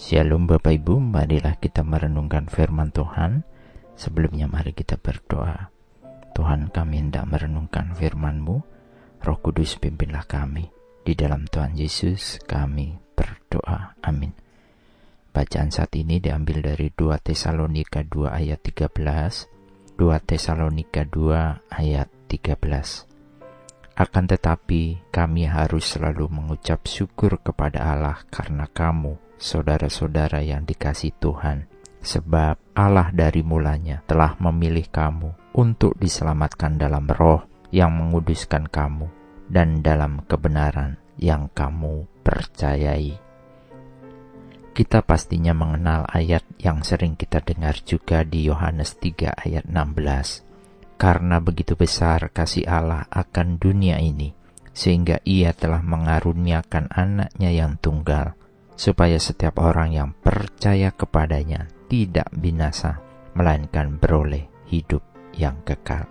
Shalom Bapak Ibu, marilah kita merenungkan firman Tuhan. Sebelumnya mari kita berdoa. Tuhan kami hendak merenungkan firman-Mu, Roh Kudus pimpinlah kami. Di dalam Tuhan Yesus kami berdoa. Amin. Bacaan saat ini diambil dari 2 Tesalonika 2 ayat 13, 2 Tesalonika 2 ayat 13. Akan tetapi kami harus selalu mengucap syukur kepada Allah karena kamu saudara-saudara yang dikasih Tuhan, sebab Allah dari mulanya telah memilih kamu untuk diselamatkan dalam roh yang menguduskan kamu dan dalam kebenaran yang kamu percayai. Kita pastinya mengenal ayat yang sering kita dengar juga di Yohanes 3 ayat 16. Karena begitu besar kasih Allah akan dunia ini, sehingga ia telah mengaruniakan anaknya yang tunggal, supaya setiap orang yang percaya kepadanya tidak binasa, melainkan beroleh hidup yang kekal.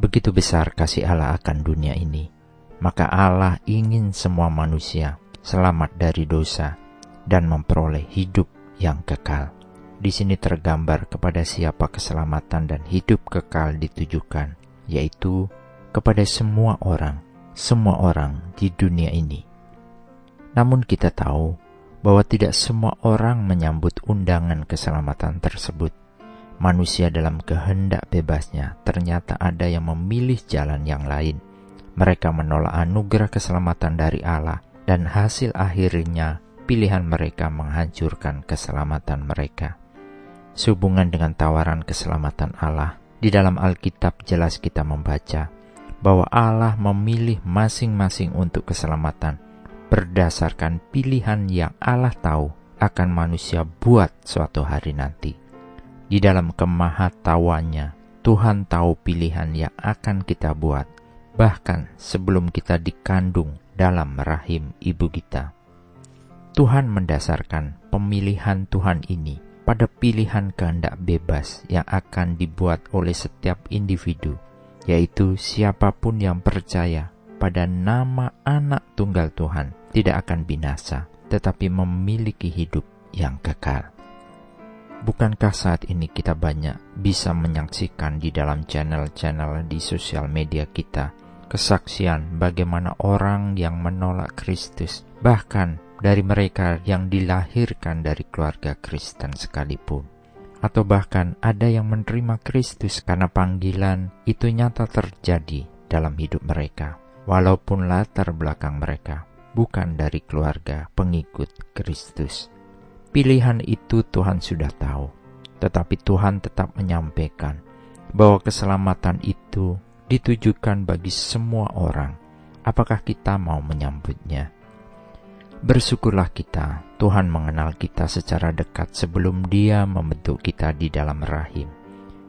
Begitu besar kasih Allah akan dunia ini, maka Allah ingin semua manusia selamat dari dosa dan memperoleh hidup yang kekal. Di sini tergambar kepada siapa keselamatan dan hidup kekal ditujukan, yaitu kepada semua orang, semua orang di dunia ini. Namun kita tahu bahwa tidak semua orang menyambut undangan keselamatan tersebut. Manusia dalam kehendak bebasnya ternyata ada yang memilih jalan yang lain. Mereka menolak anugerah keselamatan dari Allah dan hasil akhirnya pilihan mereka menghancurkan keselamatan mereka. Sehubungan dengan tawaran keselamatan Allah, di dalam Alkitab jelas kita membaca bahwa Allah memilih masing-masing untuk keselamatan berdasarkan pilihan yang Allah tahu akan manusia buat suatu hari nanti. Di dalam kemahatawanya, Tuhan tahu pilihan yang akan kita buat, bahkan sebelum kita dikandung dalam rahim ibu kita. Tuhan mendasarkan pemilihan Tuhan ini pada pilihan kehendak bebas yang akan dibuat oleh setiap individu, yaitu siapa pun yang percaya pada nama anak tunggal Tuhan tidak akan binasa, tetapi memiliki hidup yang kekal. Bukankah saat ini kita banyak bisa menyaksikan di dalam channel-channel di sosial media kita kesaksian bagaimana orang yang menolak Kristus, bahkan dari mereka yang dilahirkan dari keluarga Kristen sekalipun atau bahkan ada yang menerima Kristus karena panggilan itu nyata terjadi dalam hidup mereka walaupun latar belakang mereka bukan dari keluarga pengikut Kristus. Pilihan itu Tuhan sudah tahu, tetapi Tuhan tetap menyampaikan bahwa keselamatan itu ditujukan bagi semua orang. Apakah kita mau menyambutnya? Bersyukurlah kita, Tuhan mengenal kita secara dekat sebelum Dia membentuk kita di dalam rahim.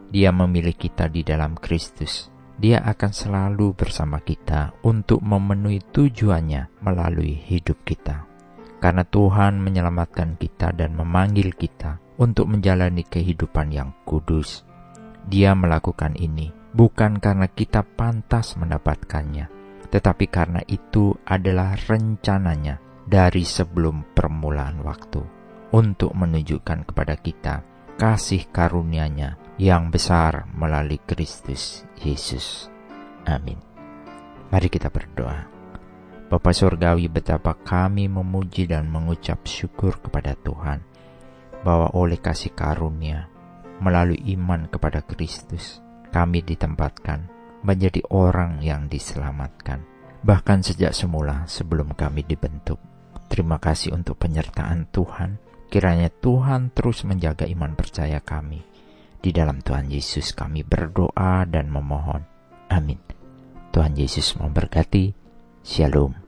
Dia memilih kita di dalam Kristus dia akan selalu bersama kita untuk memenuhi tujuannya melalui hidup kita. Karena Tuhan menyelamatkan kita dan memanggil kita untuk menjalani kehidupan yang kudus. Dia melakukan ini bukan karena kita pantas mendapatkannya, tetapi karena itu adalah rencananya dari sebelum permulaan waktu untuk menunjukkan kepada kita kasih karunia-Nya yang besar melalui Kristus Yesus. Amin. Mari kita berdoa. Bapa Surgawi betapa kami memuji dan mengucap syukur kepada Tuhan bahwa oleh kasih karunia melalui iman kepada Kristus kami ditempatkan menjadi orang yang diselamatkan bahkan sejak semula sebelum kami dibentuk. Terima kasih untuk penyertaan Tuhan. Kiranya Tuhan terus menjaga iman percaya kami di dalam Tuhan Yesus kami berdoa dan memohon. Amin. Tuhan Yesus memberkati. Shalom.